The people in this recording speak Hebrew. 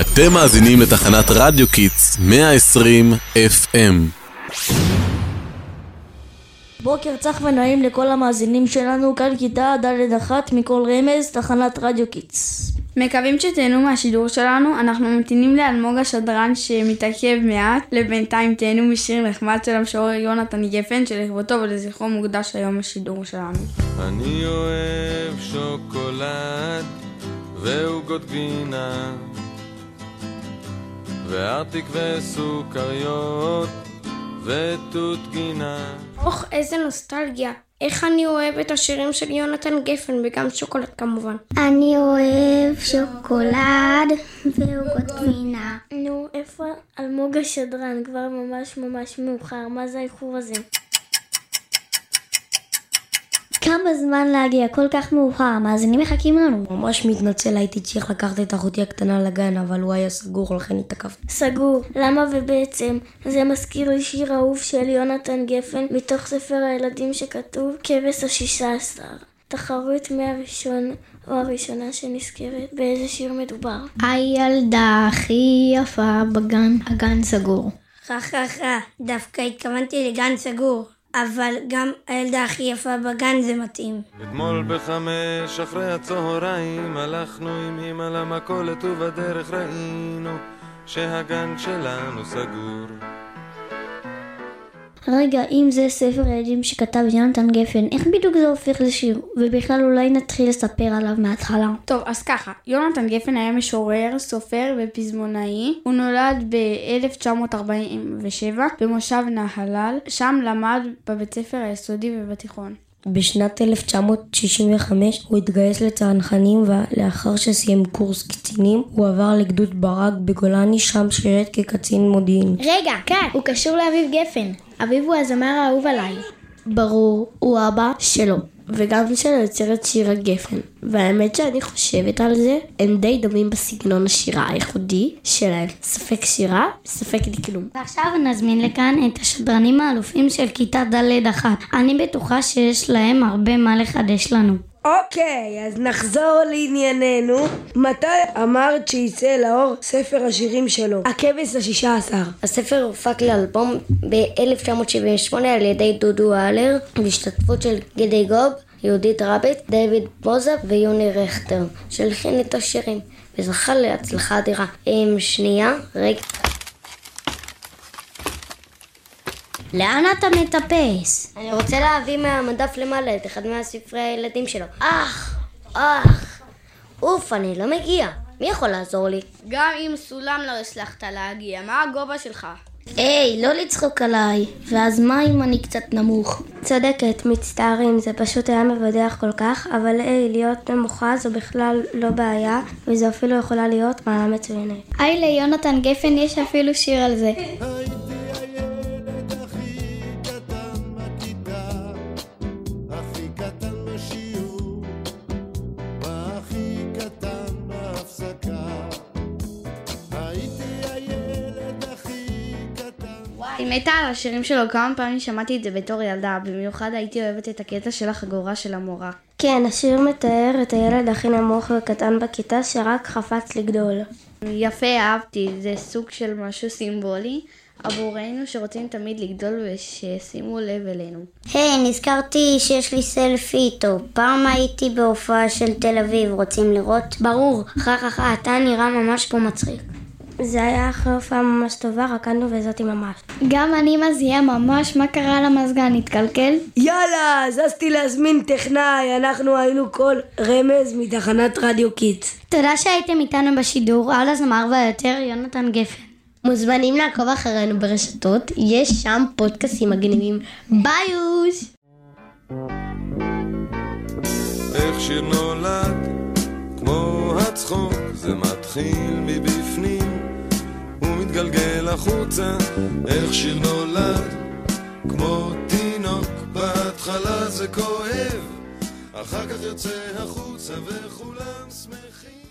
אתם מאזינים לתחנת רדיו קיטס 120 FM. בוקר צח ונעים לכל המאזינים שלנו, כאן כיתה ד' אחת מכרמז, תחנת רדיו קידס. מקווים שתהנו מהשידור שלנו, אנחנו ממתינים לאלמוג השדרן שמתעכב מעט, לבינתיים תהנו משיר נחמד של המשורר יונתן גפן, שלכבודו ולזכרו מוקדש היום השידור שלנו. אני אוהב שוקולד ועוגות גבינה וארטיק וסוכריות ותות גינה אוח, איזה נוסטלגיה. איך אני אוהב את השירים של יונתן גפן, וגם שוקולד כמובן. אני אוהב שוקולד ועוגות גבינה. נו, איפה אלמוג השדרן? כבר ממש ממש מאוחר, מה זה האיחור הזה? כמה זמן להגיע, כל כך מאוחר, המאזינים מחכים לנו. ממש מתנצל, הייתי צריך לקחת את אחותי הקטנה לגן, אבל הוא היה סגור, לכן התעכבתי. סגור. למה ובעצם? זה מזכיר לי שיר אהוב של יונתן גפן, מתוך ספר הילדים שכתוב כבש השישה עשר. תחרות מי הראשון או הראשונה שנזכרת באיזה שיר מדובר. הילדה הכי יפה בגן, הגן סגור. חה חה חה, דווקא התכוונתי לגן סגור. אבל גם הילדה הכי יפה בגן זה מתאים. אתמול בחמש אחרי הצהריים הלכנו עם אמא למכולת ובדרך ראינו שהגן שלנו סגור. רגע, אם זה ספר ילדים שכתב יונתן גפן, איך בדיוק זה הופך לשיר? ובכלל אולי נתחיל לספר עליו מההתחלה. טוב, אז ככה, יונתן גפן היה משורר, סופר ופזמונאי. הוא נולד ב-1947 במושב נהלל, שם למד בבית ספר היסודי ובתיכון. בשנת 1965 הוא התגייס לצנחנים ולאחר שסיים קורס קצינים הוא עבר לגדוד ברק בגולני שם שירת כקצין מודיעין. רגע, כאן, הוא קשור לאביב גפן. אביב הוא הזמר האהוב עליי. ברור, הוא אבא שלו, וגם של יוצרת שירה גפן. והאמת שאני חושבת על זה, הם די דומים בסגנון השירה הייחודי שלהם. ספק שירה, ספק דקלום. ועכשיו נזמין לכאן את השדרנים האלופים של כיתה ד' אחת. אני בטוחה שיש להם הרבה מה לחדש לנו. אוקיי, אז נחזור לענייננו. מתי אמרת שיצא לאור ספר השירים שלו? הכבש השישה עשר. הספר הופק לאלבום ב-1978 על ידי דודו אהלר, בהשתתפות של גידי גוב, יהודית רביט, דיוויד בוזב ויוני רכטר, שהלחין את השירים, וזכה להצלחה אדירה. עם שנייה, רגע. לאן אתה מטפס? אני רוצה להביא מהמדף למעלה את אחד מהספרי הילדים שלו. אך! אך! אוף, אני לא מגיע. מי יכול לעזור לי? גם עם סולם לא הצלחת להגיע, מה הגובה שלך? היי, לא לצחוק עליי. ואז מה אם אני קצת נמוך? צודקת, מצטערים, זה פשוט היה מבדח כל כך, אבל היי, להיות נמוכה זו בכלל לא בעיה, וזו אפילו יכולה להיות מעלה מצוינת. היי, ליונתן גפן יש אפילו שיר על זה. היא מתה על השירים שלו, כמה פעמים שמעתי את זה בתור ילדה, במיוחד הייתי אוהבת את הקטע של החגורה של המורה. כן, השיר מתאר את הילד הכי נמוך וקטן בכיתה שרק חפץ לגדול. יפה, אהבתי, זה סוג של משהו סימבולי עבורנו שרוצים תמיד לגדול ושישימו לב אלינו. היי, hey, נזכרתי שיש לי סלפי איתו. פעם הייתי בהופעה של תל אביב, רוצים לראות? ברור, אחר כך אתה נראה ממש פה מצחיק. זה היה אחרי הופעה ממש טובה, רקדנו וזאתי ממש. גם אני מזיעה ממש, מה קרה למזגן? התקלקל? יאללה, זזתי להזמין טכנאי, אנחנו היינו כל רמז מתחנת רדיו קיטס. תודה שהייתם איתנו בשידור, על הזמר והיותר יונתן גפן. מוזמנים לעקוב אחרינו ברשתות, יש שם פודקאסים מגניבים. ביוש! איך שיר נולד, כמו הצחוק, זה מתחיל מבפנים ומתגלגל החוצה. איך שיר נולד, כמו תינוק, בהתחלה זה כואב, אחר כך יוצא החוצה וכולם שמחים.